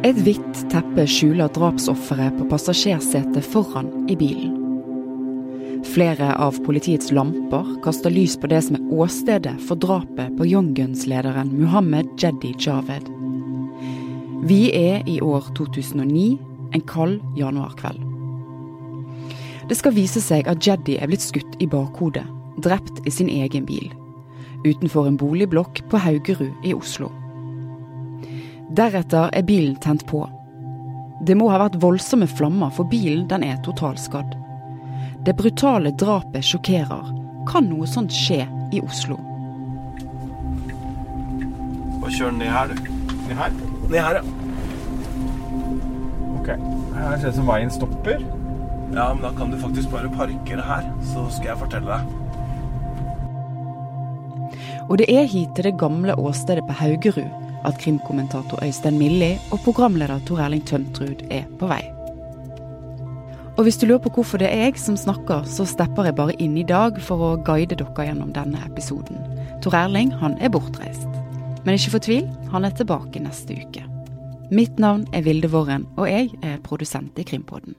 Et hvitt teppe skjuler drapsofferet på passasjersetet foran i bilen. Flere av politiets lamper kaster lys på det som er åstedet for drapet på Young Guns-lederen Muhammed Jeddi Javed. Vi er i år 2009, en kald januarkveld. Det skal vise seg at Jeddi er blitt skutt i bakhodet, drept i sin egen bil. Utenfor en boligblokk på Haugerud i Oslo. Deretter er bilen tent på. Det må ha vært voldsomme flammer, for bilen den er totalskadd. Det brutale drapet sjokkerer. Kan noe sånt skje i Oslo? Bare kjør ned her, du. Ned her? Ned her, ja. Ok. Her ser det ut som veien stopper. Ja, men da kan du faktisk bare parkere her, så skal jeg fortelle deg. Og det er hit til det gamle åstedet på Haugerud at krimkommentator Øystein Milli og programleder Tor Erling Tømtrud er på vei. Og hvis du lurer på hvorfor det er jeg som snakker, så stepper jeg bare inn i dag for å guide dere gjennom denne episoden. Tor Erling han er bortreist. Men ikke fortvil, han er tilbake neste uke. Mitt navn er Vilde Worren, og jeg er produsent i Krimpodden.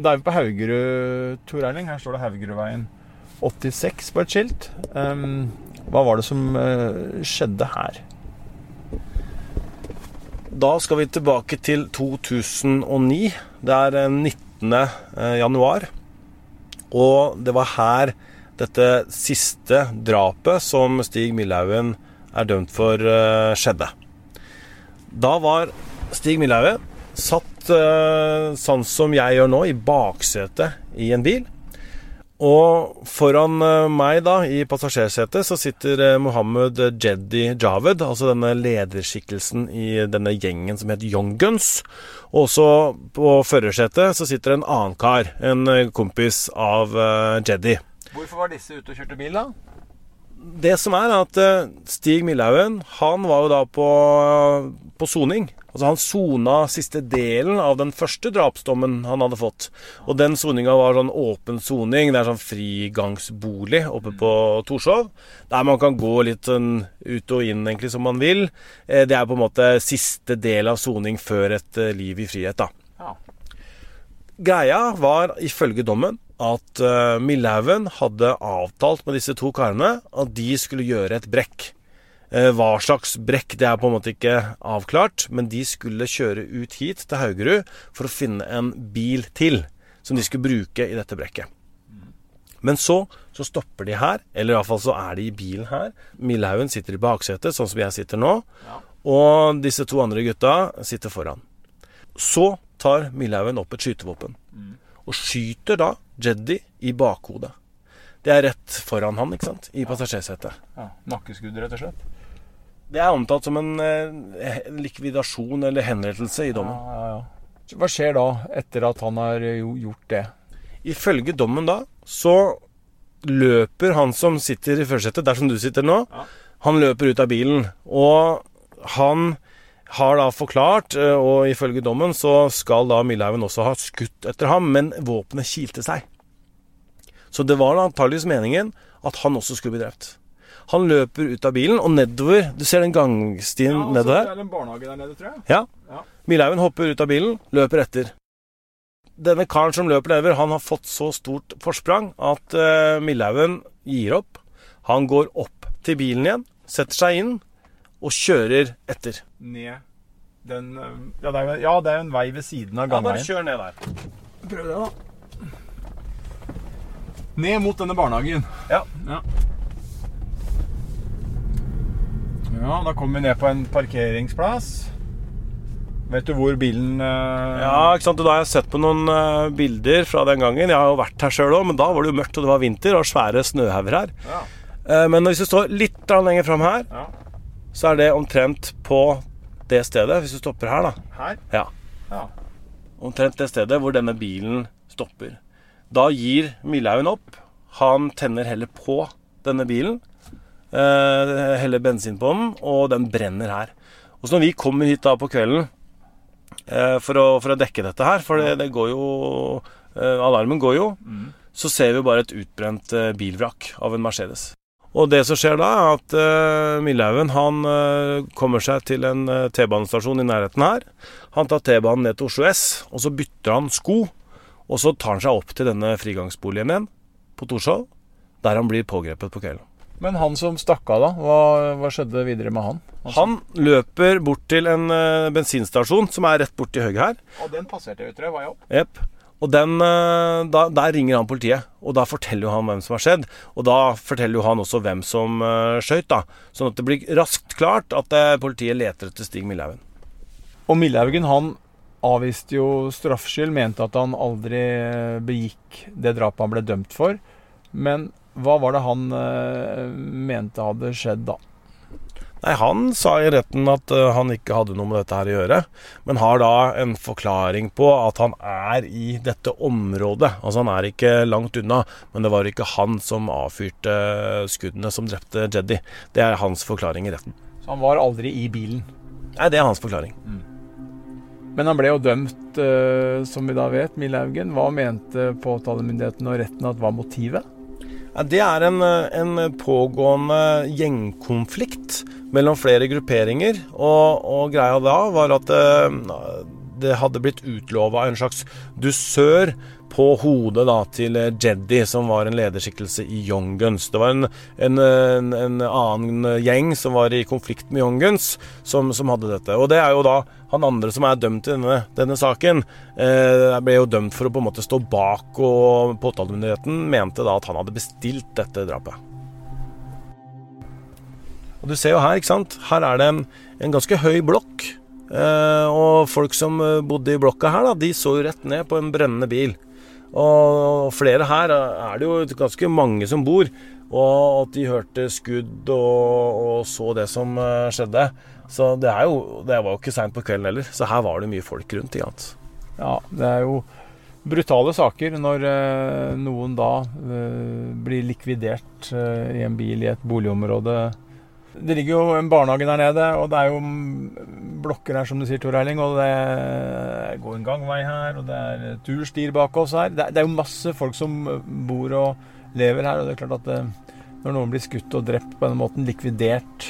Da er vi på Haugerud, Tor Erling. Her står det Haugerudveien 86 på et skilt. Um, hva var det som uh, skjedde her? Da skal vi tilbake til 2009. Det er eh, 19. eh, januar. Og det var her dette siste drapet som Stig Millhaugen er dømt for, eh, skjedde. Da var Stig Millhaugen satt sånn som jeg gjør nå, i baksetet i en bil. Og foran eh, meg da, i passasjersetet, så sitter eh, Mohammed Jeddi Javed, altså denne lederskikkelsen i denne gjengen som heter Young Guns. Og også på førersetet så sitter en annen kar, en kompis av Jeddi. Hvorfor var disse ute og kjørte bil, da? Det som er at Stig Millhaugen, han var jo da på på soning. Altså Han sona siste delen av den første drapsdommen han hadde fått. Og den soninga var sånn åpen soning. Det er sånn frigangsbolig oppe på Torshov. Der man kan gå litt sånn ut og inn egentlig som man vil. Eh, Det er på en måte siste del av soning før et eh, liv i frihet, da. Ja. Greia var ifølge dommen at uh, hadde avtalt med disse to karene at de skulle gjøre et brekk. Eh, hva slags brekk, det er på en måte ikke avklart, men de skulle kjøre ut hit til Haugerud for å finne en bil til som de skulle bruke i dette brekket. Men så, så stopper de her, eller iallfall så er de i bilen her. Milhaugen sitter i baksetet, sånn som jeg sitter nå, Ja. og disse to andre gutta sitter foran. Så tar Milhaugen opp et skytevåpen og skyter da Jeddi i bakhodet. Det er rett foran han, ikke sant, i passasjersetet. ja. Nakkeskudd, rett og slett? Det er omtalt som en eh, likvidasjon eller henrettelse i dommen. Ja, ja, ja. Hva skjer da, etter at han har eh, gjort det? Ifølge dommen da, så løper han som sitter i førersetet, der som du sitter nå, han løper ut av bilen. Og han har da forklart, eh, og ifølge dommen så skal da Millehaugen også ha skutt etter ham, men våpenet kilte seg. Så det var antageligvis meningen at han også skulle bli drept. Han løper ut av bilen, og nedover Du ser den gangstien nedover her? Det er en barnehage der nede, tror jeg. Ja. Ja. Millhaugen hopper ut av bilen, løper etter. Denne karen som løper nedover, han har fått så stort forsprang at uh, Milhaugen gir opp. Han går opp til bilen igjen, setter seg inn og kjører etter. Ned den eh, Ja, det er, jo- ja, det en vei ved siden av Ja, bare kjør ned der. Prøv det, da. Ned mot denne barnehagen. Ja. Ja. Ja, da kommer vi ned på en parkeringsplass. Vet du hvor bilen eh, Ja, ikke sant? Da har jeg sett på noen eh, bilder fra den gangen. Jeg har jo vært her sjøl òg, men da var det jo mørkt og det var vinter og svære snøhauger her. Ja. Eh, men hvis du står litt lenger fram her, ja. så er det omtrent på det stedet. Hvis du stopper her, da. Her? Ja. Ja. omtrent det stedet hvor denne bilen stopper. Da gir Millhaugen opp. Han tenner heller på denne bilen. Eh, heller bensin på den, og den brenner her. Og så når vi kommer hit da på kvelden eh, for, å, for, å, dekke dette her, for det, det går jo eh, Alarmen går jo. Mm. Så ser vi bare et utbrent bilvrak av en Mercedes. Og det som skjer da, er at uh, Millhaugen han uh, kommer seg til en uh, T-banestasjon i nærheten her. Han tar T-banen ned til Oslo S, og så bytter han sko. Og så tar han seg opp til denne frigangsboligen igjen på Torshov, der han blir pågrepet på kvelden. Men han som stakk av, da? Hva, hva, skjedde videre med han? Altså? Han løper bort til en uh, bensinstasjon som er rett borti høyre her. Og den passerte jo, tror jeg. Var jeg opp. Yep. Og den, uh, da, Der ringer han politiet, og da forteller jo han hvem som har skjedd. Og da forteller jo han også hvem som uh, skøyt, da. Sånn at det blir raskt klart at uh, politiet leter etter Stig Millhaugen. Og Millhaugen han avviste jo straffskyld, mente at han aldri begikk det drapet han ble dømt for. Men hva var det han uh, mente hadde skjedd da? Nei, Han sa i retten at uh, han ikke hadde noe med dette her å gjøre, men har da en forklaring på at han er i dette området. Altså Han er ikke langt unna, men det var ikke han som avfyrte skuddene som drepte Jeddy. Det er hans forklaring i retten. Så han var aldri i bilen? Nei, det er hans forklaring. Mm. Men han ble jo dømt, som vi da vet, Milhaugen. Hva mente påtalemyndigheten og retten at var motivet? Det er en, en, pågående gjengkonflikt mellom flere grupperinger. Og, og greia da var at det, eh, det hadde blitt utlova en slags dusør på hodet da, til Jeddy, som var en lederskikkelse i Young Guns. Det var en, en, en, en annen gjeng som var i konflikt med Young Guns, som, som, hadde dette. Og det er jo da han andre som er dømt i denne, denne saken, eh, ble jo dømt for å på en måte stå bak, og påtalemyndigheten mente da at han hadde bestilt dette drapet. Og du ser jo her, ikke sant. Her er det en, en ganske høy blokk. Eh, og folk som bodde i blokka her, da, de så jo rett ned på en brennende bil. Og flere her er det jo ganske mange som bor. Og at de hørte skudd og, og så det som eh, skjedde. Så det, jo, det var jo ikke seint på kvelden heller. Så her var det mye folk rundt. Ikke Ja, det er jo brutale saker når eh, noen da eh, blir likvidert i en bil i et boligområde det ligger jo en barnehage der nede, og det er jo blokker her, som du sier, Tor Eiling. Og det går en gangvei her, og det er turstier bak oss her. Det er, jo masse folk som bor og lever her, og det er klart at det, eh, når noen blir skutt og drept på denne måten, likvidert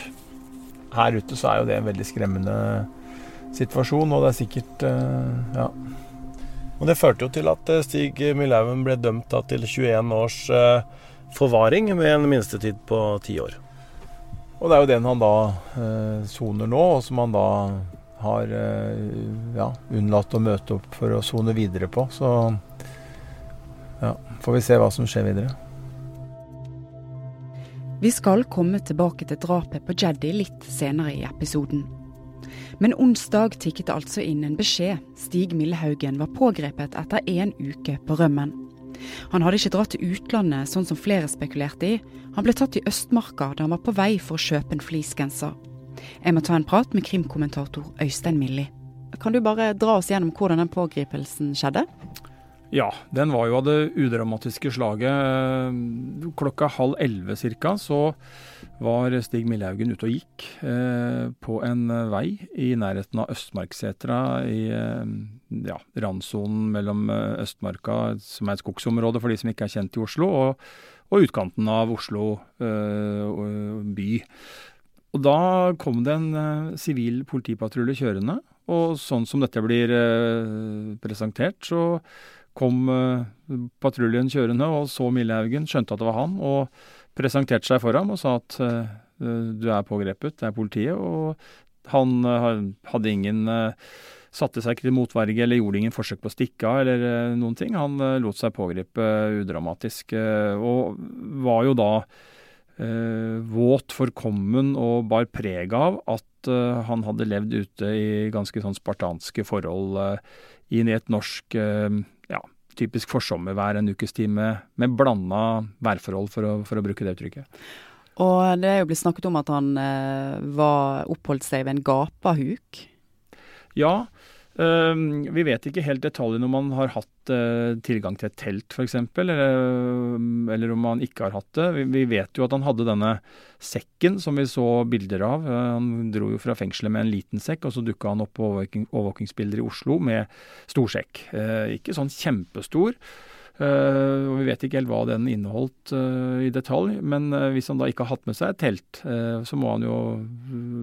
her ute, så er jo det en veldig skremmende situasjon, og det er sikkert eh, Ja. Og Det førte jo til at eh, Stig Millhaugen ble dømt til 21 års forvaring med en minstetid på ti år. Og det er jo den han da eh, soner nå, og som han da har eh, ja, unnlatt å møte opp for å sone videre på. Så ja, får vi se hva som skjer videre. Vi skal komme tilbake til drapet på Jeddy litt senere i episoden. Men onsdag tikket det altså inn en beskjed. Stig Millehaugen var pågrepet etter én uke på rømmen. Han hadde ikke dratt til utlandet, sånn som flere spekulerte i. Han ble tatt i Østmarka da han var på vei for å kjøpe en fleecegenser. Jeg må ta en prat med krimkommentator Øystein Milli. Kan du bare dra oss gjennom hvordan den pågripelsen skjedde? Ja, den var jo av det udramatiske slaget. Klokka halv elleve ca. så var Stig Millehaugen ute og gikk eh, på en vei i nærheten av Østmarksetra i eh, ja, randsonen mellom eh, Østmarka, som er et skogsområde for de som ikke er kjent i Oslo, og, og utkanten av Oslo øh, by. Og Da kom det en sivil sivil politipatrulje kjørende, og sånn som dette blir øh, presentert, så kom patruljen kjørende og så Millehaugen, skjønte at det var han. og presenterte seg for ham og sa at du er pågrepet, det er politiet. Og han hadde ingen Satte seg ikke til motverge eller gjorde ingen forsøk på å stikke av eller noen ting. Han lot seg pågripe udramatisk, og var jo da våt, forkommen og bar preg av at han hadde levd ute i ganske sånn spartanske forhold inn i et norsk ja, typisk forsommervær en ukes tid med, med blanda værforhold, for å, for å, bruke det uttrykket. Og det er jo blitt snakket om at han eh, var oppholdt seg ved en gapahuk? Ja, Uh, vi vet ikke helt detaljene om man har hatt uh, tilgang til et telt f.eks., eller, eller om man ikke har hatt det. Vi, vet jo at han hadde denne sekken som vi så bilder av. Uh, han dro jo fra fengselet med en liten sekk, og så dukka han opp på overvåking, overvåkingsbilder i Oslo med stor sekk. ikke sånn kjempestor. Uh, og Vi vet ikke helt hva den inneholdt uh, i detalj, men uh, hvis han da ikke har hatt med seg et telt, så må han jo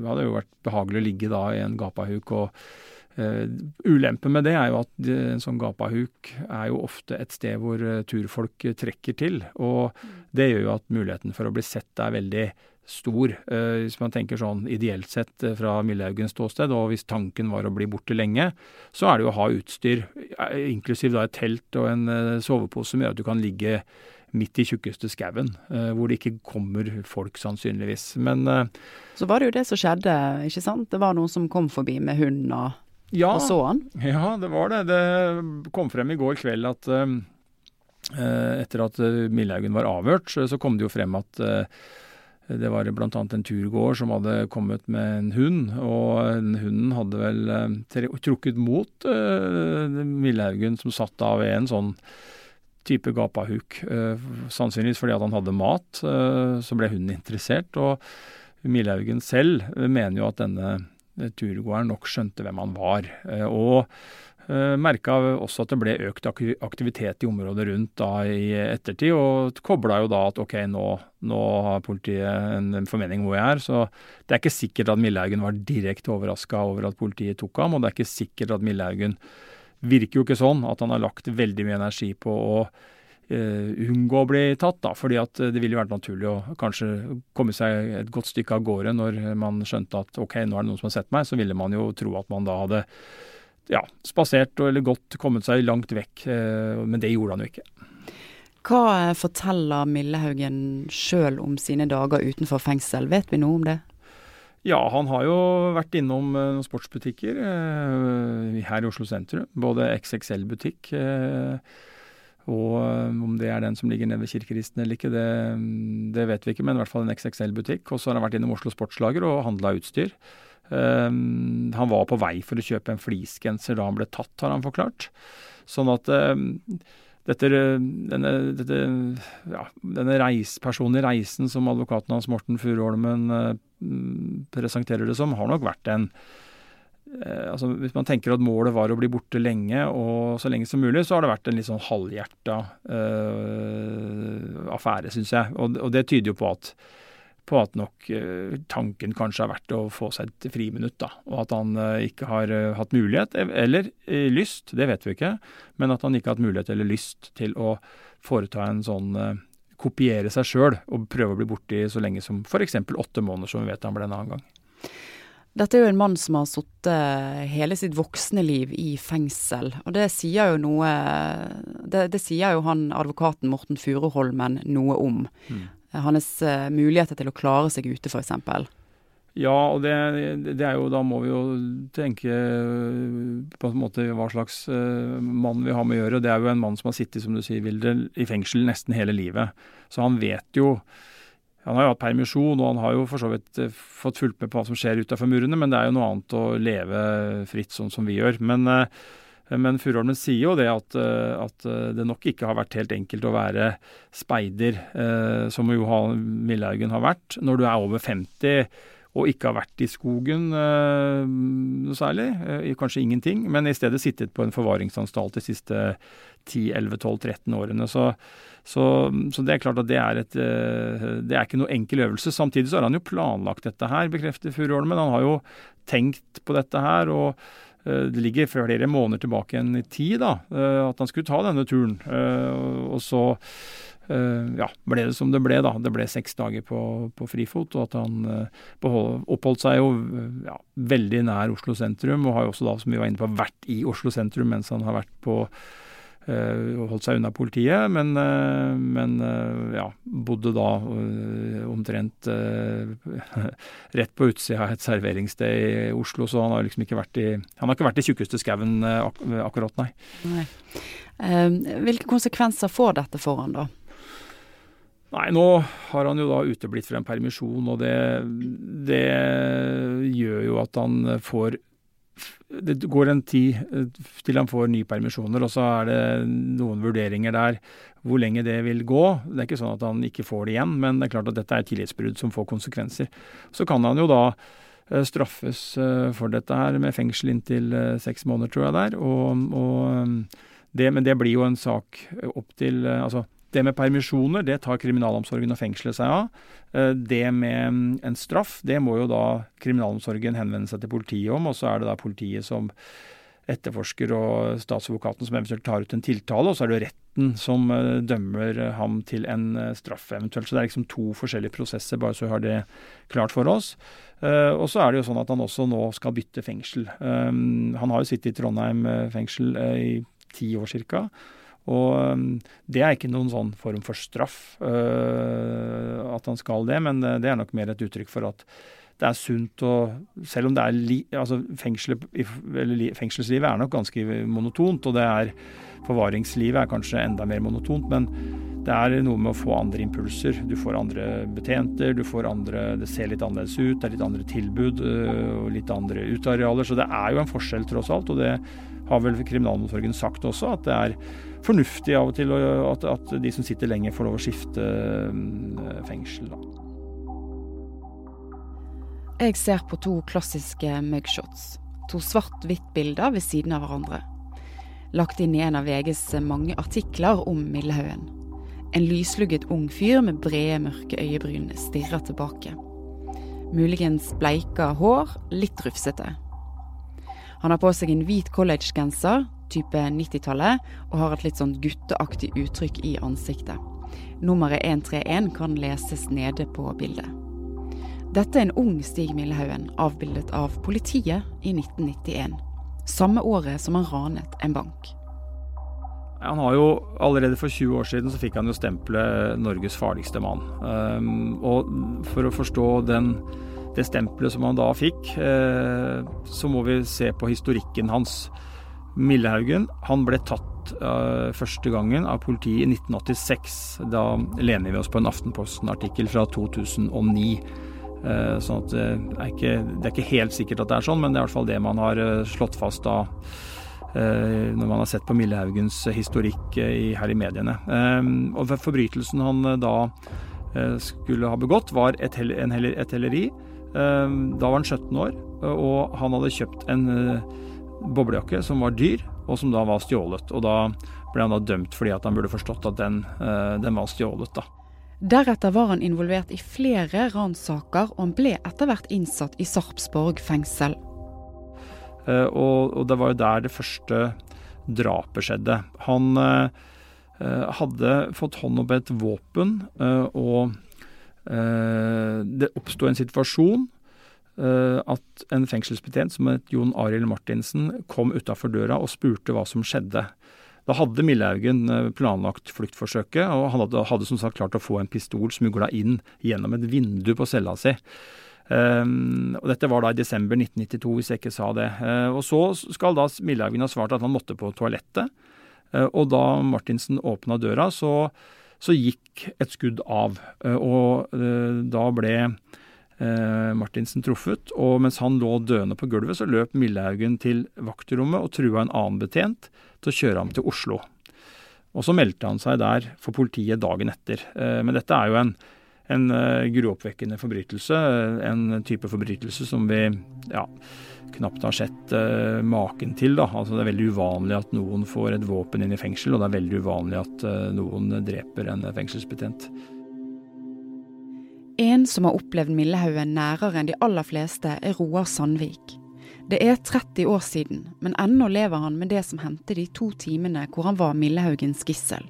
hadde det jo vært behagelig å ligge da i en gapahuk. og Ulempen med det er jo at en sånn gapahuk er jo ofte et sted hvor turfolk trekker til. Og det gjør jo at muligheten for å bli sett er veldig stor, eh, hvis man tenker sånn ideelt sett eh, fra Millehaugens ståsted. Og hvis tanken var å bli borte lenge, så er det jo å ha utstyr, eh, inklusiv da et telt og en sovepose, som gjør at du kan ligge midt i tjukkeste skauen, hvor det ikke kommer folk, sannsynligvis. Men Så var det jo det som skjedde, ikke sant? Det var noen som kom forbi med hund og, ja, og så han? Ja, det var det. Det kom frem i går kveld at etter at Millehaugen var avhørt, så kom det jo frem at det var bl.a. en turgåer som hadde kommet med en hund, og den hunden hadde vel eh, trukket mot uh, Millehaugen, som satt da ved en sånn type gapahuk. Uh, sannsynligvis fordi at han hadde mat, uh, så ble hunden interessert. Og Millehaugen selv mener jo at denne turgåeren nok skjønte hvem han var. og eh, Merka også at det ble økt aktivitet i området rundt da i ettertid, og kobla jo da at ok, nå, nå har politiet en formening hvor jeg er. Så det er ikke sikkert at Millehaugen var direkte overraska over at politiet tok ham, og det er ikke sikkert at Millehaugen virker jo ikke sånn at han har lagt veldig mye energi på å uh, unngå å bli tatt, da. Fordi at det ville vært naturlig å kanskje komme seg et godt stykke av gårde når man skjønte at ok, nå er det noen som har sett meg. Så ville man jo tro at man da hadde ja, spasert eller gått, kommet seg langt vekk. Eh, men det gjorde han jo ikke. Hva eh, forteller Millehaugen sjøl om sine dager utenfor fengsel, vet vi noe om det? Ja, han har jo vært innom eh, noen sportsbutikker her i Oslo sentrum. Både XXL-butikk og om det er den som ligger nede ved Kirkeristen eller ikke, det, det, vet vi ikke, men i hvert fall en XXL-butikk. Og så har han vært innom Oslo Sportslager og handla utstyr. Um, han var på vei for å kjøpe en fleecegenser da han ble tatt, har han forklart. Sånn at um, dette, denne, dette, ja, denne reis, personlige reisen som advokaten hans Morten Furuholmen uh, presenterer det som, har nok vært en uh, altså Hvis man tenker at målet var å bli borte lenge, og så lenge som mulig, så har det vært en litt sånn halvhjerta uh, affære, syns jeg. Og, og, det tyder jo på at på at nok eh, tanken kanskje har vært å få seg et friminutt, da. Og at han eh, ikke har eh, hatt mulighet, eller lyst, det vet vi ikke, men at han ikke har hatt mulighet eller lyst til å foreta en sånn kopiere seg sjøl og prøve å bli borte i så lenge som f.eks. åtte måneder, som vi vet han ble en annen gang. Dette er jo en mann som har sittet hele sitt voksne liv i fengsel. Og det sier jo noe Det, det sier jo han advokaten Morten Furuholmen noe om. Mm hans uh, muligheter til å klare seg ute, f.eks. Ja, og det, det, er jo Da må vi jo tenke på en måte hva slags mann vi har med å gjøre. Det er jo en mann som har sittet som du sier, Vilde, i fengsel nesten hele livet. Så han vet jo Han har jo hatt permisjon, og han har jo for så vidt fått fulgt med på hva som skjer utafor murene, men det er jo noe annet å leve fritt sånn som vi gjør. Men men Furuholmen sier jo det at, eh, at, eh, det nok ikke har vært helt enkelt å være speider, eh, som jo Millehaugen har vært, når du er over 50 og ikke har vært i skogen noe særlig, kanskje ingenting, men i stedet sittet på en forvaringsanstalt de siste 10-11-12-13 årene. Så, så, så, det er klart at det er, et, det er ikke noe enkel øvelse. Samtidig så har han jo planlagt dette her, bekrefter Furuholmen. Han har jo tenkt på dette her. og Eh, det ligger flere måneder tilbake igjen i tid da, eh, at han skulle ta denne turen. Eh, og så ja, ble det som det ble, da. Det ble seks dager på, på frifot. Og at han behold, oppholdt seg jo ja, veldig nær Oslo sentrum, og har jo også da, som vi var inne på, vært i Oslo sentrum mens han har vært på Eh, holdt seg unna politiet, men, eh, men eh, ja, bodde da omtrent rett på utsida av et serveringssted i Oslo, så han har liksom ikke vært i Han har ikke vært i tjukkeste skauen ak akkurat, nei. nei. Hvilke konsekvenser får dette for han da? Nei, nå har han jo da uteblitt fra en permisjon, og det, det gjør jo at han får det går en tid eh, til han får nye permisjoner, og så er det noen vurderinger der hvor lenge det vil gå. Det er ikke sånn at han ikke får det igjen, men det er klart at dette er et tillitsbrudd som får konsekvenser. Så kan han jo da eh, straffes eh, for dette her med fengsel inntil seks måneder, tror jeg det. Og, og det, men det blir jo en sak opp til altså det med permisjoner det tar kriminalomsorgen og fengselet seg av. Eh, det med mm, en straff det må jo da kriminalomsorgen henvende seg til politiet om, og så er det da politiet som etterforsker og statsadvokaten som eventuelt tar ut en tiltale, og så er det retten som eh, dømmer ham til en eh, straff eventuelt. Så det er liksom to forskjellige prosesser, bare så vi har det klart for oss. Og så er det jo sånn at han også nå skal bytte fengsel. Han har jo sittet i Trondheim fengsel i ti år cirka. Og um, det er ikke noen sånn form for straff uh, at han skal det, men uh, det er nok mer et uttrykk for at det er sunt å Selv om det er li, altså fengsel, fengselslivet er nok ganske monotont, og det er forvaringslivet er kanskje enda mer monotont, men det er noe med å få andre impulser. Du får andre betjenter, du får andre Det ser litt annerledes ut, det er litt andre tilbud uh, og litt andre utearealer. Så det er jo en forskjell, tross alt, og det har vel kriminalomsorgen sagt også, at det er fornuftig av og til at, at de som sitter lenge, får lov å skifte mm, fengsel. Da. Jeg ser på to klassiske mugshots. To svart-hvitt-bilder ved siden av hverandre. Lagt inn i en av VGs mange artikler om Millehaugen. En lyslugget ung fyr med brede, mørke øyebryn stirrer tilbake. Muligens bleika hår, litt rufsete. Han har på seg en hvit collegegenser, type 90-tallet, og har et litt sånn gutteaktig uttrykk i ansiktet. Nummeret 131 kan leses nede på bildet. Dette er en ung Stig Millehaugen, avbildet av politiet i 1991. Samme året som han ranet en bank. Han har jo Allerede for 20 år siden så fikk han jo stempelet 'Norges farligste mann'. Um, og for å forstå den, det stempelet som han da fikk, uh, så må vi se på historikken hans. Millehaugen han ble tatt uh, første gangen av politiet i 1986. Da lener vi oss på en Aftenposten-artikkel fra 2009. Uh, eh, sånn at det er, ikke, det er, ikke, helt sikkert at det er sånn, men det er i hvert fall det man har slått fast da. Når man har sett på Millehaugens historikk her i mediene. Og Forbrytelsen han da skulle ha begått, var et, en, et helleri. Da var han 17 år, og han hadde kjøpt en boblejakke som var dyr, og som da var stjålet. Og da ble han da dømt fordi at han burde forstått at den, eh, den var stjålet, da. Deretter var han involvert i flere ranssaker, og han ble etter hvert innsatt i Sarpsborg fengsel. Uh, og, og, det var jo der det første drapet skjedde. Han eh, hadde fått hånd om et våpen, eh, og det oppsto en situasjon Eh, at en fengselsbetjent som het Jon Arild Martinsen kom utafor døra og spurte hva som skjedde. Da hadde Millehaugen eh, planlagt fluktforsøket, og han hadde, hadde, som sagt klart å få en pistol smugla inn gjennom et vindu på cella si. Um, og Dette var da i desember 1992, hvis jeg ikke sa det. Uh, og Så skal da Millehaugen ha svart at han måtte på toalettet. Uh, og da Martinsen åpna døra, så, så, gikk et skudd av. Uh, og da ble eh, Martinsen truffet, og mens han lå døende på gulvet, så løp Millehaugen til vaktrommet og trua en annen betjent til å kjøre ham til Oslo. Og så meldte han seg der for politiet dagen etter. Eh, men dette er jo en, en uh, gruoppvekkende forbrytelse. En type forbrytelse som vi ja, knapt har sett uh, maken til. Da. Altså, det er veldig uvanlig at noen får et våpen inn i fengsel, og det er veldig uvanlig at uh, noen dreper en fengselsbetjent. En som har opplevd Millehaugen nærere enn de aller fleste, er Roar Sandvik. Det er 30 år siden, men ennå lever han med det som hendte de to timene hvor han var Millehaugens gissel.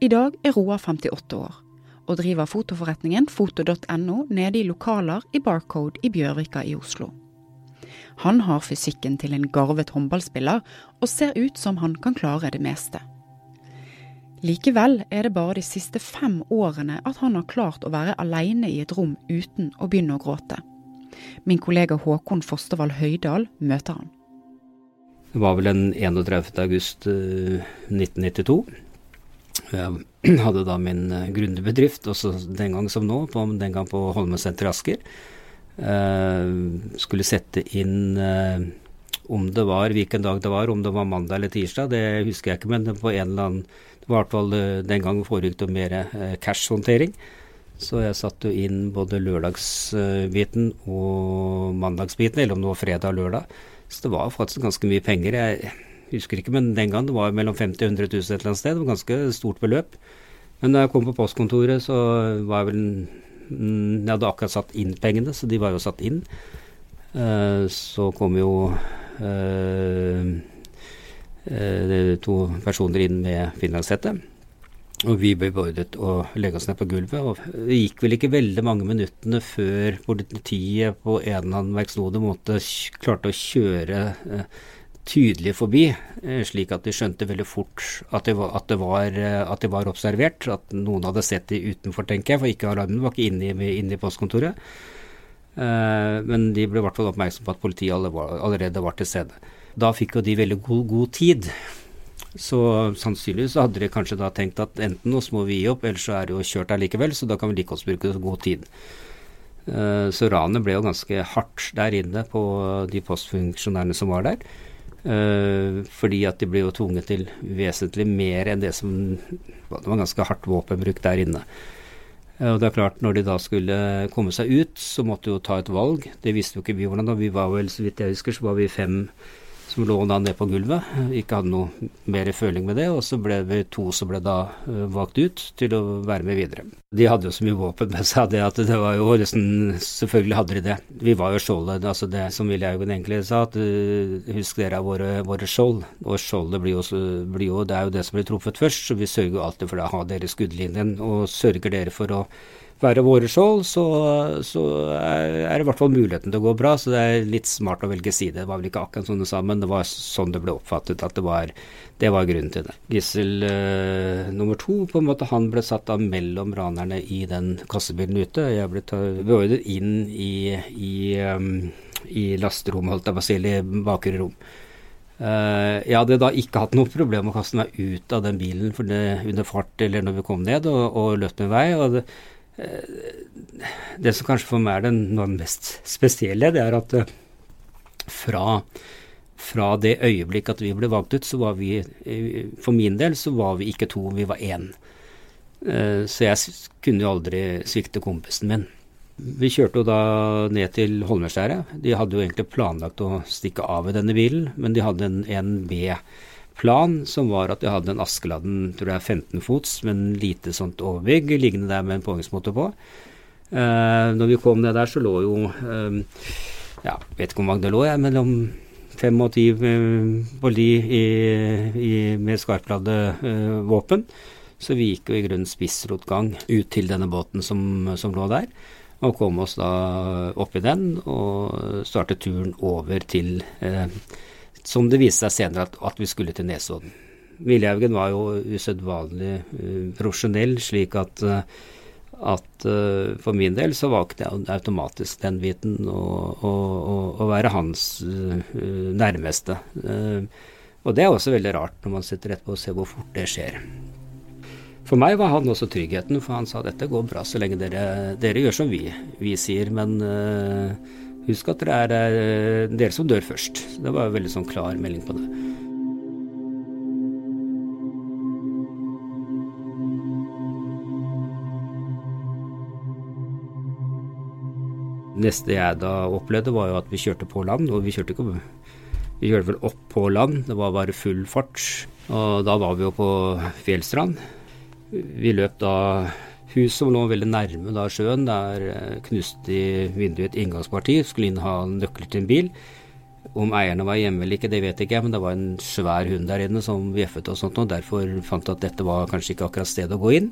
I dag er Roar 58 år, og driver fotoforretningen foto.no nede i lokaler i Barcode i Bjørvika i Oslo. Han har fysikken til en garvet håndballspiller, og ser ut som han kan klare det meste. Likevel er det bare de siste fem årene at han har klart å være alene i et rom uten å begynne å gråte. Min kollega Håkon Fostervall Høydal møter han. Det var vel den 31. august 1992. Eh, Jeg hadde da min eh, gründerbedrift, også den gang som nå, på, den gang på Holmesenteret Asker. Uh, skulle sette inn uh, Om det var hvilken dag det var, om det var mandag eller tirsdag, det husker jeg ikke, men på en eller annen Det var i hvert fall eh, den gangen foregikk det mer eh, cash-håndtering. Så jeg satte jo inn både lørdagsbiten og mandagsbiten, eller om det var fredag og lørdag. Så det var faktisk ganske mye penger. Jeg husker ikke, men den gang det var mellom 50 og 100 000 et eller annet sted. Det var ganske stort beløp. Men da jeg kom på postkontoret, så var jeg vel mm, Jeg hadde akkurat satt inn pengene, så de var jo satt inn. Uh, så kom jo to personer inn med finlandshette. Og vi ble beordret å legge oss ned på gulvet. og Det gikk vel ikke veldig mange minuttene før politiet på en eller annen verksnode måte klarte å kjøre tydelig forbi, eh, slik at de skjønte veldig fort at det, var, at, det var, eh, at det, var, observert. At noen hadde sett de utenfor, tenker jeg, for ikke alarmen var ikke inne i, inne i postkontoret. Uh, men de ble i hvert fall oppmerksom på at politiet allerede var til stede. Da fikk jo de veldig god, god tid. Så sannsynligvis hadde de kanskje da tenkt at enten nå må vi gi opp, eller så er det jo kjørt allikevel, så da kan vi like godt bruke god tid. Uh, så ranet ble jo ganske hardt der inne på de postfunksjonærene som var der. Uh, fordi at de ble jo tvunget til vesentlig mer enn det som Det var ganske hardt våpenbruk der inne. Uh, og det er klart, når de da skulle komme seg ut, så måtte de jo ta et valg. Det visste jo ikke vi hvordan da. Vi var vel, så vidt jeg husker, så var vi fem som lå da ned på gulvet. Ikke hadde noe mer føling med det. Og så ble vi to som ble da uh, valgt ut til å være med videre. De hadde jo så mye våpen med seg det at det var jo nesten Selvfølgelig hadde de det. Vi var jo skjoldet. Altså det som Willy egentlig sa, at uh, husk dere er våre, våre skjold. Og skjoldet blir jo, blir jo, Det er jo det som blir truffet først, så vi sørger jo alltid for å ha dere skuddlinjen. Og sørger dere for å være våre skjold, så, så, er det i hvert fall muligheten til å gå bra. Så det er litt smart å velge side. Det var vel ikke akkurat sånn det sa, men det var sånn det ble oppfattet. At det var, det var grunnen til det. Gissel uh, nummer to, på en måte, han ble satt av mellom ranerne i den kassebilen ute. Jeg ble beordret inn i, i, um, i lasterommet, holdt jeg på å si, eller bakre rom. Uh, jeg hadde da ikke hatt noe problem med å kaste meg ut av den bilen for det, under fart eller når vi kom ned, og, og løpt min vei. og det, Eh, det som kanskje for meg er det mest spesielle, det er at eh, fra, fra det øyeblikk at vi ble valgt ut, så var vi eh, For min del så var vi ikke to, vi var én. Så jeg kunne jo aldri svikte kompisen min. Vi kjørte jo da ned til Holmeskjæret. De hadde jo egentlig planlagt å stikke av i denne bilen, men de hadde en, en B plan, som var at jeg hadde en Askeladden tror jeg 15 fots, med en lite sånt overbygg liggende der med en påhengsmotor på. Uh, når vi kom ned der, så lå jo uh, Ja, vet ikke hvor mange det lå, jeg, mellom fem og ti uh, i, i, med skarpladde uh, våpen. Så vi gikk jo i grunnen spissrotgang ut til denne båten som, som lå der og kom oss da opp i den og startet turen over til eh, som det viste seg senere at, at vi skulle til Nesodden. Villhaugen var jo usedvanlig uh, profesjonell, slik at, uh, at uh, for min del så valgte jeg automatisk den biten å være hans nærmeste. og det er også veldig rart når man sitter etterpå og ser hvor fort det skjer. For meg var han også tryggheten, for han sa dette går bra så lenge dere, dere gjør som vi, vi sier. Men Husk at det er eh, dere som dør først. Det var en veldig sånn klar melding på det. neste jeg da opplevde, var jo at vi kjørte på land. Og vi kjørte ikke Vi kjørte vel opp på land, det var bare full fart. Og da var vi jo på Fjellstrand. Vi løp da hus som lå veldig nærme da sjøen. Der eh, knuste vinduet et inngangsparti, skulle inn ha nøkler til en bil. Om eierne var hjemme eller ikke, det vet ikke jeg, men det var en svær hund der inne som bjeffet og sånt, og derfor fant jeg at dette var kanskje ikke akkurat stedet å gå inn.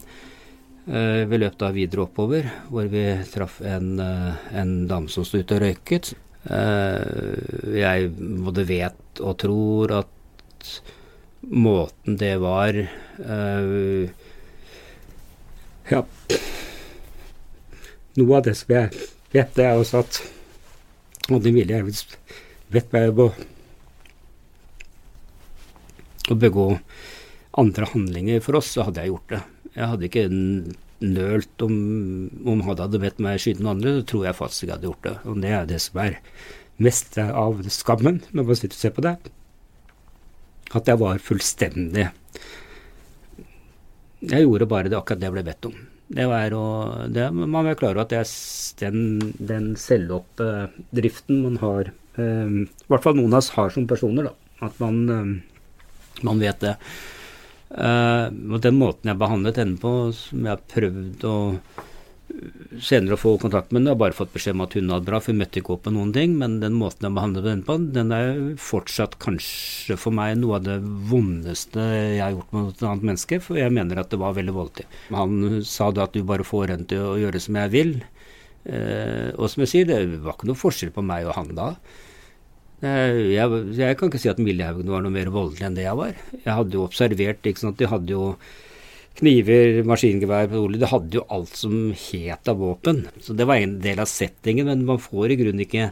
Uh, vi løp da videre oppover, hvor vi traff en, uh, en dame som sto ute og røyket. Jeg både vet og tror at måten det var ja. Noe av det som jeg vet, det er også at Oddny Vilje vet meg jeg må å begå andre handlinger for oss, så hadde jeg gjort det. Jeg hadde ikke nølt om, om han hadde bedt meg skyte noen andre, så tror jeg faktisk jeg hadde gjort det. Og det er det som er mest av skammen når man sitter og ser på det, at jeg var fullstendig Jeg gjorde bare det akkurat det jeg ble bedt om. Å det, Man være klar over at det er den, den selvoppdriften man har eh, I hvert fall noen av oss har som personer, da. At man, eh, man vet det. Eh, og den måten jeg behandlet henne på, som jeg har prøvd å senere å få kontakt med henne. Har bare fått beskjed om at hun hadde bra, for hun møtte ikke opp på noen ting. Men den måten jeg behandlet henne på, den er fortsatt kanskje for meg noe av det vondeste jeg har gjort mot et annet menneske. For jeg mener at det var veldig voldelig. Han sa da at du bare får henne til å gjøre som jeg vil. Eh, og som jeg sier, det var ikke noe forskjell på meg og han da. Jeg, jeg, kan ikke si at Millehaugen var noe mer voldelig enn det jeg var. Jeg hadde jo observert ikke sant, De hadde jo kniver, maskingevær, pistol Det hadde jo alt som het av våpen. Så det var en del av settingen, men man får i grunnen ikke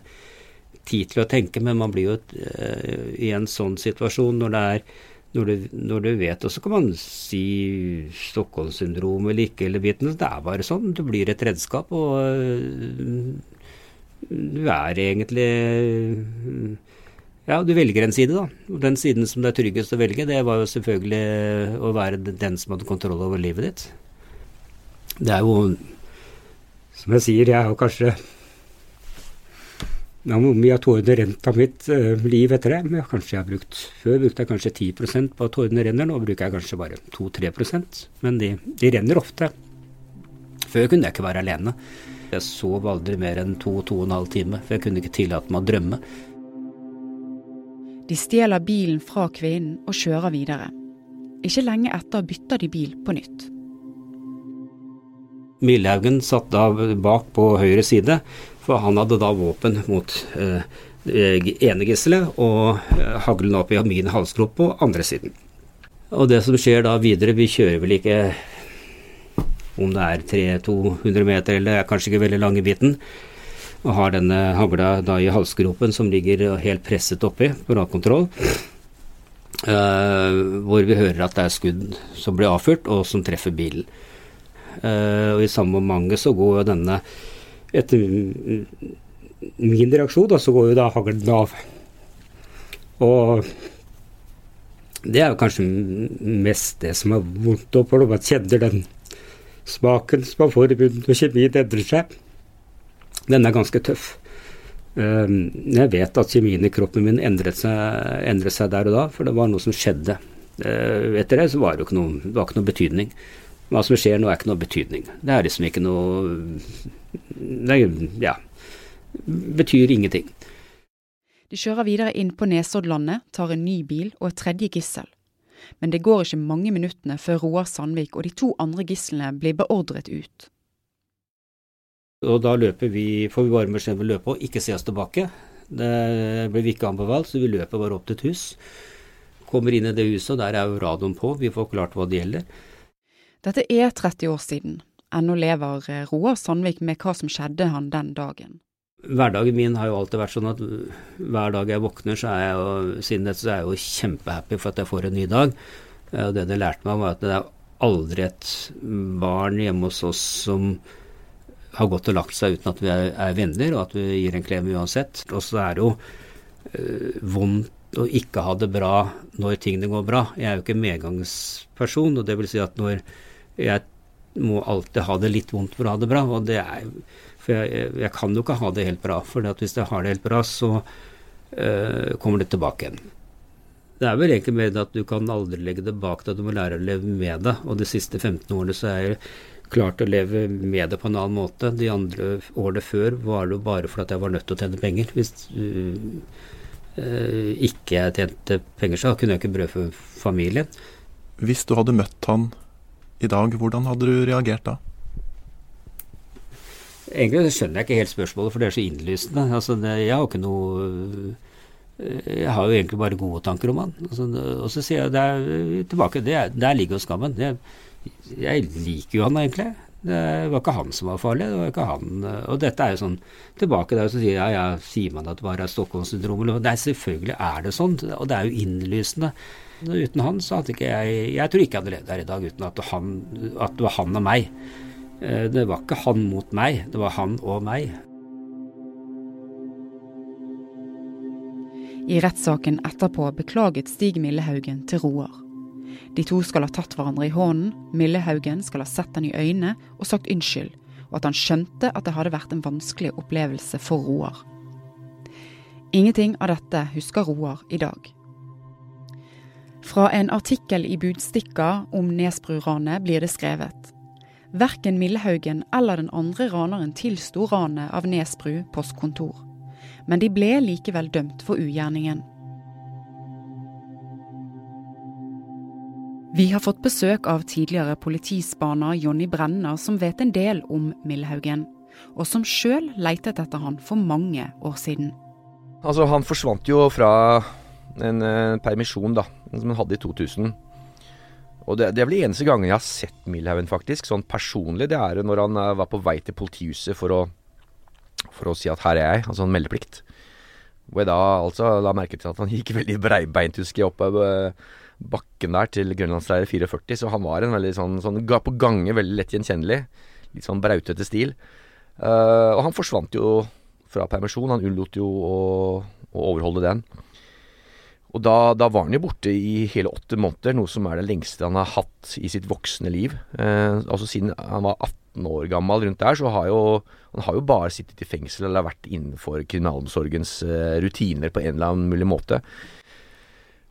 tid til å tenke. Men man blir jo uh, i en sånn situasjon når det er når du, når du vet, og så kan man si Stockholm-syndrom eller ikke, eller biten. Det er bare sånn. Du blir et redskap, og uh, du er egentlig uh, ja, du velger en side, da. Og den siden som det er tryggest å velge, det var jo selvfølgelig å være den som hadde kontroll over livet ditt. Det er jo, som jeg sier, jeg har kanskje ja, Hvor mye av tårene rent av mitt uh, liv etter det? Men kanskje jeg har brukt, Før brukte jeg kanskje 10% på at tårene renner, nå bruker jeg kanskje bare 2-3% Men de, de renner ofte. Før kunne jeg ikke være alene. Jeg sov aldri mer enn to-to og en halv time, for jeg kunne ikke tillate meg å drømme. De stjeler bilen fra kvinnen og kjører videre. Ikke lenge etter bytter de bil på nytt. Milhaugen satt da bak på høyre side, for han hadde da våpen mot eh, ene gisselet og eh, haglen opp i min halsgrop på andre siden. Og det som skjer da videre, vi kjører vel ikke om det er 300-200 meter eller kanskje ikke veldig lang i biten og har denne hagla da i halsgropen som ligger helt presset oppi på radkontroll. Uh, hvor vi hører at det er skudd som blir avfyrt, og som treffer bilen. Uh, og I samme mange så går jo denne Etter min reaksjon, da, så går jo da haglen av. Og det er jo kanskje mest det som er vondt opp, for man kjenner den smaken som man får i munnen når kjemien endrer seg. Den er ganske tøff. Ehm, jeg vet at kjemien i kroppen min endret seg, endret seg, der og da, for det var noe som skjedde. Eh, etter det så var det jo ikke noe, det var ikke noe betydning. Hva som skjer nå, er ikke noe betydning. Det er liksom ikke noe Det ja, betyr ingenting. De kjører videre inn på Nesoddlandet, tar en ny bil og et tredje gissel. Men det går ikke mange minuttene før Roar Sandvik og de to andre gislene blir beordret ut. Og da løper vi, får vi bare beskjed om å løpe og ikke se oss tilbake. Det blir vi ikke anbefalt, så vi løper bare opp til et hus. Kommer inn i det huset, og der er jo radioen på. Vi får klart hva det gjelder. Dette er 30 år siden. Ennå lever Roar Sandvik med hva som skjedde han den dagen. Hverdagen min har jo alltid vært sånn at hver dag jeg våkner, så er jeg jo, siden dette, så er jeg jo kjempehappy for at jeg får en ny dag. Og det det lærte meg, var at det er aldri et barn hjemme hos oss som har gått og lagt seg uten at vi er, er venner, og at vi gir en klem uansett. Og så er det jo øh, vondt å ikke ha det bra når tingene går bra. Jeg er jo ikke medgangsperson, og det vil si at når jeg må alltid ha det litt vondt for å ha det bra, og det er For jeg, jeg kan jo ikke ha det helt bra, for hvis jeg har det helt bra, så øh, kommer det tilbake igjen. Det er vel egentlig mer at du kan aldri legge det bak deg, du må lære å leve med det. Og de siste 15 årene så er jeg klart å leve med det på en annen måte. De andre årene før var det jo bare fordi jeg var nødt til å tjene penger. Hvis uh, ikke jeg tjente penger, så kunne jeg ikke brødfø familien. Hvis du hadde møtt han i dag, hvordan hadde du reagert da? Egentlig skjønner jeg ikke helt spørsmålet, for det er så innlysende. Altså, det, jeg har ikke noe eh, jeg har jo egentlig bare gode tanker om han. Altså, og så sier jeg det er, tilbake, det er, der ligger jo skammen. Det, jeg liker jo han egentlig. Det var ikke han som var farlig. det var ikke han, Og dette er jo sånn Tilbake der så sier ja, ja, sier man at det bare er Stockholmssyndromet? Nei, selvfølgelig er det sånn. Og det er jo innlysende. Uten han så hadde ikke jeg Jeg tror ikke jeg hadde levd her i dag uten at, han, at det var han og meg. Eh, det var ikke han mot meg, det var han og meg. I rettssaken etterpå beklaget Stig Millehaugen til Roar. De to skal ha tatt hverandre i hånden, Millehaugen skal ha sett han i øynene og sagt unnskyld, og at han skjønte at det hadde vært en vanskelig opplevelse for Roar. Ingenting av dette husker Roar i dag. Fra en artikkel i Budstikka om Nesbru-ranet blir det skrevet. Verken Millehaugen eller den andre raneren tilsto ranet av Nesbru postkontor. Men de ble likevel dømt for ugjerningen. Vi har fått besøk av tidligere politispaner Jonny Brenner, som vet en del om Millhaugen. og som sjøl leitet etter han for mange år siden. Altså, han forsvant jo fra en, en permisjon da, som han hadde i 2000. Og det, det er vel de eneste gangen jeg har sett Millhaugen, faktisk, sånn personlig. Det er når han var på vei til politihuset for å, for å si at her er jeg, altså en meldeplikt. Hvor jeg da altså la merke til at han gikk veldig breibeint, husker jeg, oppover bakken der til Grønlandsleiret 44, så han var en veldig sånn, sånn på gange veldig lett gjenkjennelig. Litt sånn brautete stil. Uh, og han forsvant jo fra permisjon. Han unnlot jo å, å, overholde den. Og da, da, var han jo borte i hele åtte måneder, noe som er det lengste han har hatt i sitt voksne liv. Uh, altså siden han var 18 år gammel rundt der, så har jo han har jo bare sittet i fengsel eller vært innenfor kriminalomsorgens uh, rutiner på en eller annen mulig måte.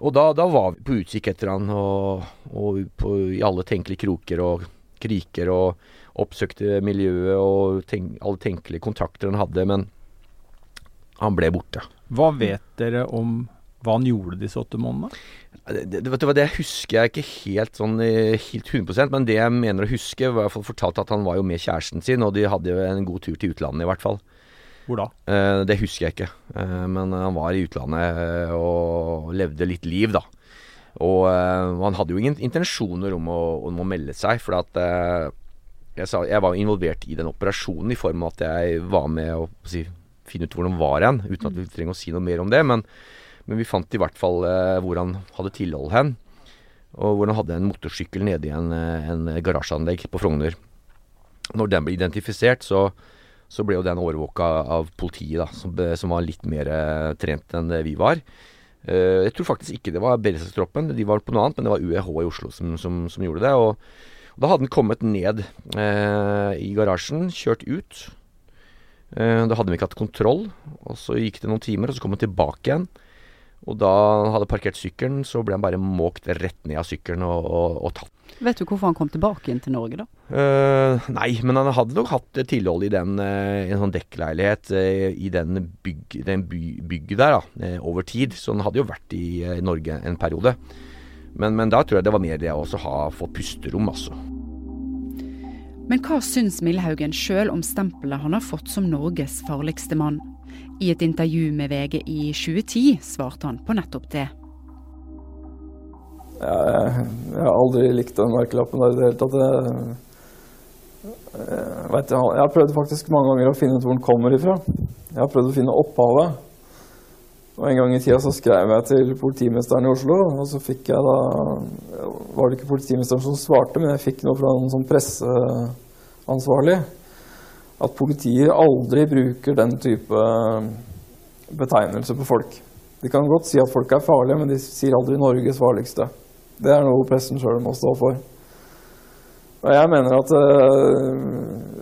Og da, da, var vi på utkikk etter han, og, og på, i alle tenkelige kroker og kriker, og oppsøkte miljøet og tenk, alle tenkelige kontakter han hadde, men han ble borte. Hva vet dere om hva han gjorde disse åtte månedene? Det, det, det, det husker jeg ikke helt sånn eh, helt 100% men det jeg mener å huske, var i hvert fall fortalt at han var jo med kjæresten sin, og de hadde jo en god tur til utlandet i hvert fall. Hvor da? Eh, det husker jeg ikke. Eh, men han var i utlandet eh, og levde litt liv, da. Og han hadde jo ingen intensjoner om å, om å melde seg, for at jeg, sa, jeg, var involvert i den operasjonen i form av at jeg var med å si, finne ut hvor han var hen, uten at vi trenger å si noe mer om det. Men, men vi fant i hvert fall hvor han hadde tilhold hen. Og hvor han hadde en motorsykkel nede i en, en garasjeanlegg på Frogner. Når den ble identifisert, så så ble jo den overvåka av politiet, da, som, som, var litt mer uh, trent enn vi var. Uh, jeg tror faktisk ikke det var beredskapstroppen, de var på noe annet, men det var UEH i Oslo som, som, som gjorde det. Og, og, da hadde den kommet ned eh, i garasjen, kjørt ut. da hadde vi ikke hatt kontroll, og så gikk det noen timer, og så kom han tilbake igjen. Og da han hadde parkert sykkelen, så ble han bare måkt rett ned av sykkelen og, og, og tatt. Vet du hvorfor han kom tilbake inn til Norge, da? Uh, nei, men han hadde nok hatt tilhold i den, uh, en sånn dekkleilighet uh, i den, bygg, den by, bygget der da, over tid. Så han hadde jo vært i Norge en periode. Men, men, da tror jeg det var mer det å ha fått pusterom, altså. Men hva syns Millhaugen sjøl om stempelet han har fått som Norges farligste mann? I et intervju med VG i 2010 svarte han på nettopp det. Jeg, jeg har aldri likt den merkelappen der i det hele tatt. Jeg, jeg, vet, jeg, har prøvd faktisk mange ganger å finne ut hvor den kommer ifra. Jeg har prøvd å finne opphavet. Og En gang i tida så skrev jeg til politimesteren i Oslo, og så fikk jeg da Var det ikke politimesteren som svarte, men jeg fikk noe fra en sånn presseansvarlig at politiet aldri bruker den type betegnelse på folk. De kan godt si at folk er farlige, men de sier aldri 'Norges farligste'. Det er noe pressen sjøl må stå for. Og jeg mener at uh,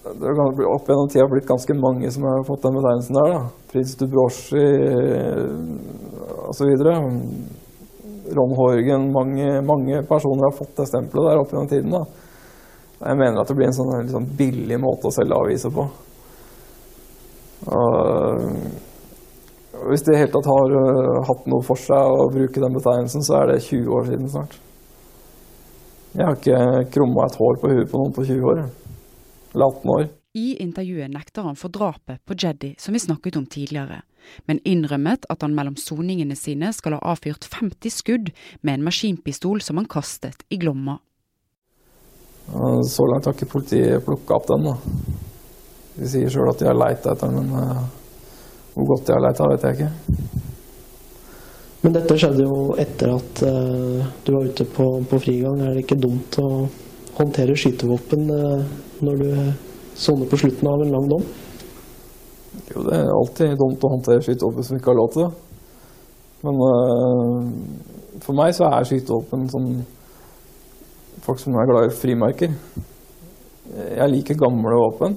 det har opp gjennom tida blitt ganske mange som har fått den betegnelsen der. da. Prins Dubroshi osv. Ron Horgen. Mange, mange, personer har fått det stempelet der opp gjennom tiden. da. Jeg mener at det blir en sånn liksom, billig måte å selge aviser på. Og, hvis det i hele tatt har uh, hatt noe for seg å bruke den betegnelsen, så er det 20 år siden snart. Jeg har ikke krumma et hår på huet på noen på 20 år. Eller 18 år. I intervjuet nekter han for drapet på Jeddy, som vi snakket om tidligere, men innrømmet at han mellom soningene sine skal ha avfyrt 50 skudd med en maskinpistol som han kastet i Glomma. Så langt har ikke politiet plukka opp den. da. De sier sjøl at de har leita etter den, men uh, hvor godt de har leita, vet jeg ikke. Men dette skjedde jo etter at uh, du var ute på, på, frigang. Er det ikke dumt å håndtere skytevåpen uh, når du soner på slutten av en lang dom? Jo, det er alltid dumt å håndtere skytevåpen som ikke har lov til det. Men uh, for meg så er skytevåpen som folk som er glad i frimerker. Jeg liker gamle våpen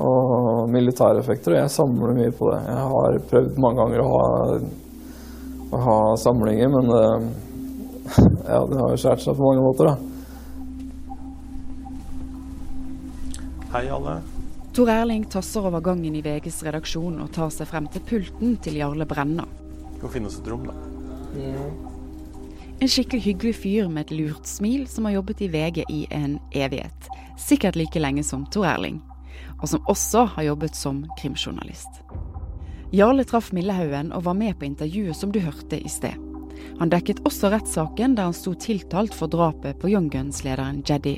og militæreffekter, og jeg samler mye på det. Jeg har prøvd mange ganger å ha, å ha samlinger, men det, ja, det har jo skjært seg på mange måter, da. Hei, alle. Tor Erling tasser over gangen i VGs redaksjon og tar seg frem til pulten til Jarle Brenna. Skal finne oss et rom, da. En skikkelig hyggelig fyr med et lurt smil som har jobbet i VG i en evighet. Sikkert like lenge som Tor Erling. Og som også har jobbet som krimjournalist. Jarle traff Millehaugen og var med på intervjuet som du hørte i sted. Han dekket også rettssaken der han sto tiltalt for drapet på Young Guns-lederen Jeddy.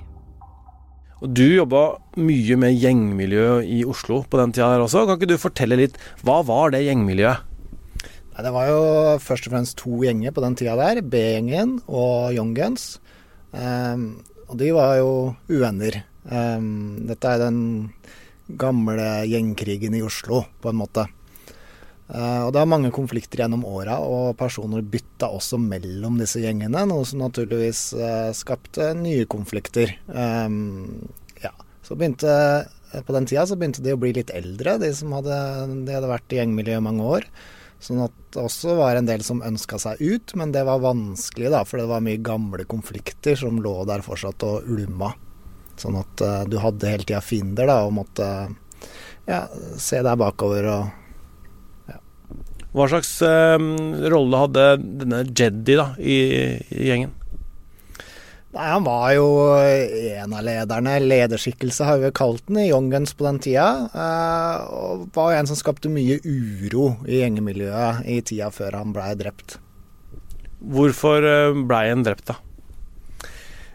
Du jobba mye med gjengmiljø i Oslo på den tida her også. Kan ikke du fortelle litt, hva var det gjengmiljøet? Det var jo først og fremst to gjenger på den tida der. B-gjengen og Young Guns. Um, og de var jo uvenner. Um, dette er den gamle gjengkrigen i Oslo, på en måte. Uh, og det er mange konflikter gjennom åra, og personer bytta også mellom disse gjengene, noe som naturligvis uh, skapte nye konflikter. Um, ja, så begynte På den tida så begynte de å bli litt eldre, de som hadde, de hadde vært i gjengmiljøet mange år. Sånn at det også var en del som ønska seg ut, men det var vanskelig, da, for det var mye gamle konflikter som lå der fortsatt og ulma. Sånn at uh, du hadde hele tida fiender da, og måtte ja, se deg bakover og Hva slags uh, rolle hadde denne Jeddy da, i, i gjengen? Nei, Han var jo en av lederne. Lederskikkelse har vi kalt den i Young Guns på den tida. Eh, og var jo en som skapte mye uro i gjengemiljøet i tida før han blei drept. Hvorfor eh, blei han drept, da?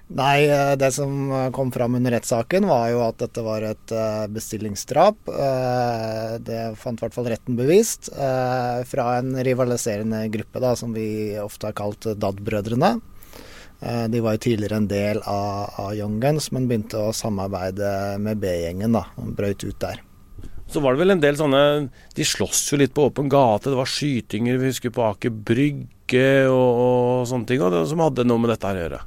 Nei, eh, det som kom fram under rettssaken var jo at dette var et eh, bestillingsdrap. Eh, Det fant i hvert fall retten bevist. eh, Fra en rivaliserende gruppe da, som vi ofte har kalt Dad-brødrene. Eh, De var jo tidligere en del av, av Young Guns, men begynte å samarbeide med B-gjengen. da, og Brøyt ut der. Så var det vel en del sånne De sloss jo litt på åpen gate. Det var skytinger, vi husker på Aker Brygge og, og sånne ting, og det, som hadde noe med dette her å gjøre.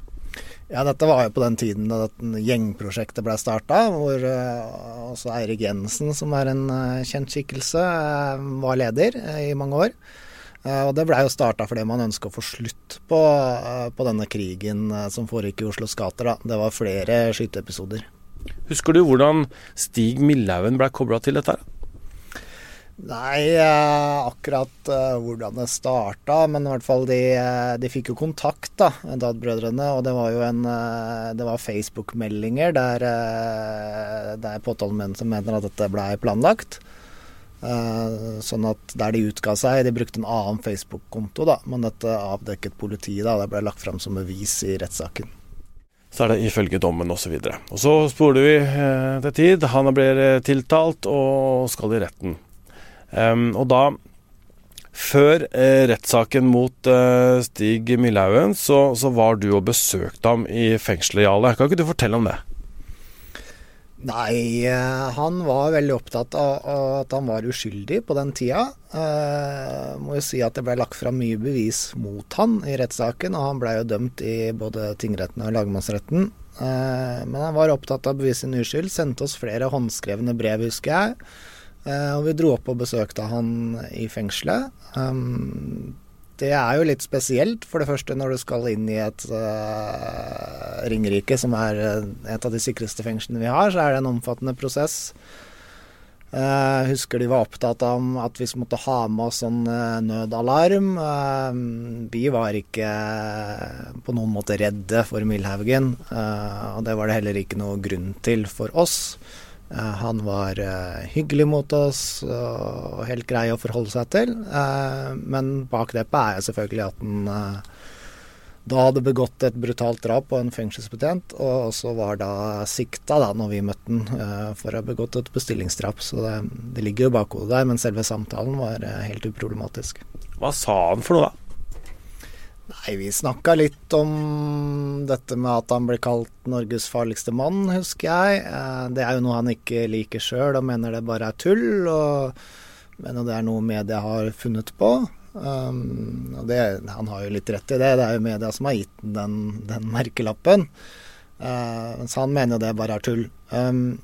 Ja, dette var jo på den tiden da dette gjengprosjektet ble starta, hvor eh, også Eirik Jensen, som er en eh, kjent skikkelse, eh, var leder i mange år. Og det blei jo starta fordi man ønska å få slutt på, på denne krigen som foregikk i Oslos gater. da. Det var flere skyteepisoder. Husker du hvordan Stig Millhaugen ble kobla til dette? her? Nei, eh, akkurat eh, hvordan det starta, men i hvert fall de, eh, de fikk jo kontakt, da, Dad-brødrene. Og det var jo en Det var Facebook-meldinger der, der påtalemyndigheten mener at dette blei planlagt. Sånn at der de utga seg De brukte en annen Facebook-konto, da, men dette avdekket politiet. da, Det ble lagt fram som bevis i rettssaken. Så er det ifølge dommen osv. Og, og så spoler vi til tid. Han blir tiltalt og skal i retten. Em, og da, før eh, rettssaken mot eh, Stig Millhaugen, så, så var du og besøkte ham i fengselet, Jarle. Kan ikke du fortelle om det? Nei, eh, han var veldig opptatt av at han var uskyldig på den tida. Eh, må jo si at det ble lagt fram mye bevis mot han i rettssaken, og han ble jo dømt i både tingretten og lagmannsretten. Men han var opptatt av å bevise sin uskyld, sendte oss flere håndskrevne brev, husker jeg. Eh, og vi dro opp og besøkte han i fengselet. Um, det er jo litt spesielt, for det første når du skal inn i et uh, Ringerike, som er eh, et av de sikreste fengslene vi har, så er det en omfattende prosess. Jeg husker de var opptatt av at vi måtte ha med oss sånn eh, nødalarm. Eh, vi var ikke på noen måte redde for Milhaugen, eh, og det var det heller ikke noe grunn til for oss. Eh, Han var eh, hyggelig mot oss og helt grei å forholde seg til. Eh, Men bakteppet er jo selvfølgelig at han da hadde begått et brutalt drap på en fengselsbetjent, og også var da sikta da når vi møtte han for å ha begått et bestillingsdrap. Så det, det ligger jo bakhodet der, men selve samtalen var helt uproblematisk. Hva sa han for noe, da? Nei, vi snakka litt om dette med at han ble kalt Norges farligste mann, husker jeg. Eh, Det er jo noe han ikke liker sjøl, og mener det bare er tull. Og mener det er noe media har funnet på. Um, og det, han har jo litt rett i det. Det er jo media som har gitt den, den merkelappen. Uh, så han mener jo det bare er tull. Um,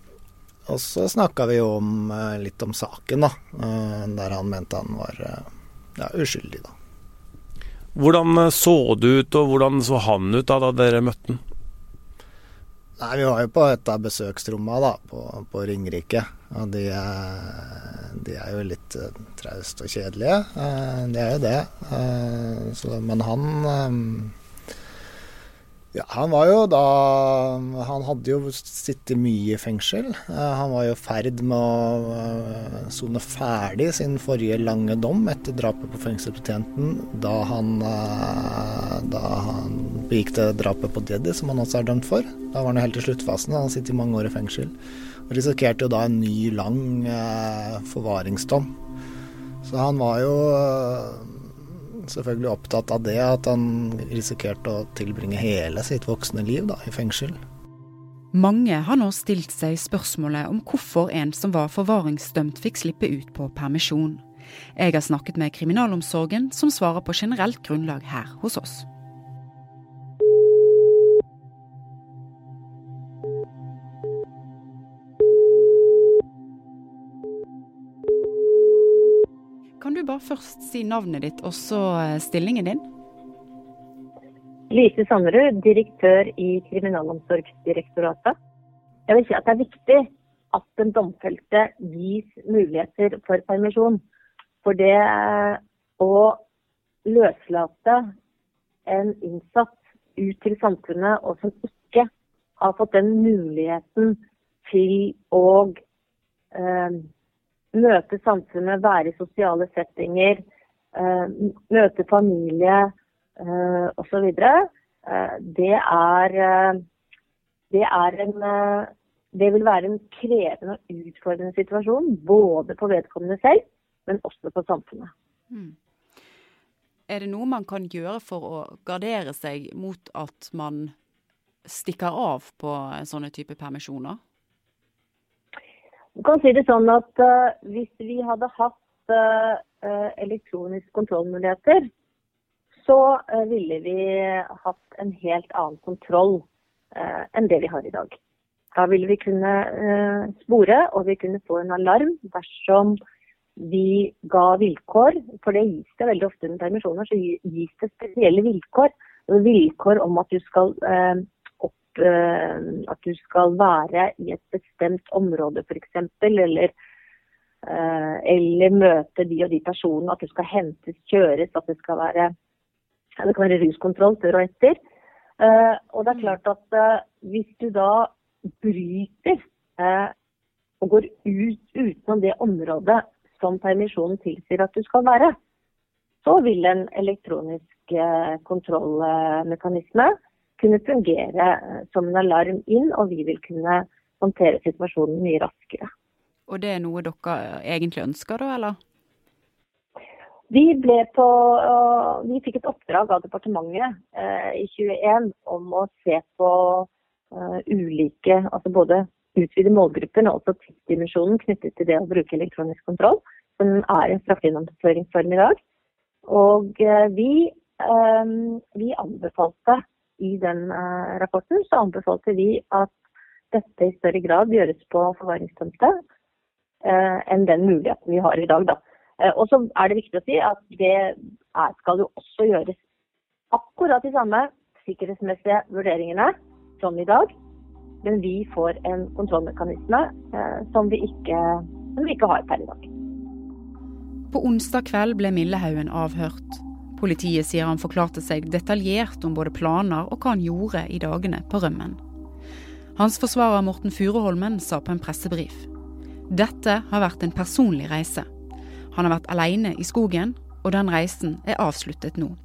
og så snakka vi jo om, uh, litt om saken, da. Uh, der han mente han var ja, uskyldig, da. Hvordan så det ut, og hvordan så han ut da, da dere møtte han? Nei, Vi var jo på et av besøksrommene da, på, på Ringerike. Og de er, de er, jo litt uh, traust og kjedelige. Det er jo det. Så, men han ja, han var jo da Han hadde jo sittet mye i fengsel. Han var jo i ferd med å sone ferdig sin forrige lange dom etter drapet på fengselsbetjenten da han, da han begikk det drapet på Deddy, som han også er dømt for. Da var han jo helt i sluttfasen. Han har sittet mange år i fengsel. Og risikerte jo da en ny, lang eh, forvaringsdom. Så han var jo selvfølgelig opptatt av det, at han risikerte å tilbringe hele sitt voksne liv da, i fengsel. Mange har nå stilt seg spørsmålet om hvorfor en som var forvaringsdømt fikk slippe ut på permisjon. Jeg har snakket med kriminalomsorgen, som svarer på generelt grunnlag her hos oss. Bare først si navnet ditt og så eh, stillingen din? Lise Sanderud, direktør i Kriminalomsorgsdirektoratet. Jeg vil si at det er viktig at den domfelte gis muligheter for permisjon. For det å løslate en innsatt ut til samfunnet, og som ikke har fått den muligheten til å eh, møte samfunnet, være i sosiale settinger, eh, møte familie uh, osv. Eh, det er det er en det vil være en krevende og utfordrende situasjon, både på vedkommende selv, men også på samfunnet. Mm. Er det noe man kan gjøre for å gardere seg mot at man stikker av på sånne type permisjoner? Du kan si det sånn at uh, Hvis vi hadde hatt uh, elektroniske kontrollmuligheter, så uh, ville vi hatt en helt annen kontroll enn det vi har i dag. Da ville vi kunne spore, og vi kunne få en alarm dersom vi ga vilkår. For det gis det veldig ofte under permisjoner, så gis det spesielle vilkår. Vilkår om at du skal Eh, at du skal være i et bestemt område f.eks. Eller, eh, eller møte de og de personene. At du skal hentes, kjøres. At det skal være, det kan være ruskontroll før og etter. Eh, og det er klart at hvis du da bryter og går ut utenom det området som permisjonen tilsier at du skal være, så vil en elektronisk kontrollmekanisme kunne fungere eh, som en alarm inn, og vi vil kunne håndtere situasjonen mye raskere. Og det er noe dere egentlig ønsker da, eller? Vi, på, vi fikk et oppdrag av departementet eh, i 2021 om å se på eh, ulike, altså både utvide målgruppen og også tidsdimensjonen knyttet til det å bruke elektronisk kontroll, som er en straffegjennomføringsform i dag. Og eh, vi, vi anbefalte i den eh, rapporten så anbefalte vi at dette i større grad gjøres på forvaringstomte eh, enn den muligheten vi har i dag. Da. Eh, og så er det viktig å si at det er, skal jo også gjøres akkurat de samme sikkerhetsmessige vurderingene som i dag. Men vi får en kontrollmekanisme som, vi ikke, som vi ikke har per i dag. På onsdag kveld ble Millehaugen avhørt. Politiet sier han forklarte seg detaljert om både planer og hva han gjorde i dagene på rømmen. Hans forsvarer Morten Furuholmen sa på en pressebrif. dette har vært en personlig reise. Han har vært alene i skogen, og den reisen er avsluttet nå.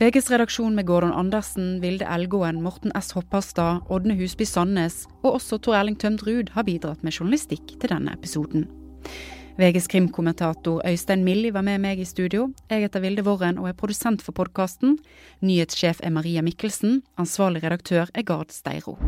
VGs redaksjon med Gordon Andersen, Vilde Elgåen, Morten S. Hopperstad, Ådne Husby Sandnes og også Tor Erling Tømt Ruud har bidratt med journalistikk til denne episoden. VGs krimkommentator Øystein Milli var med meg i studio. Jeg heter Vilde Worren og er produsent for podkasten. Nyhetssjef er Maria Mikkelsen. Ansvarlig redaktør er Gard Steiro.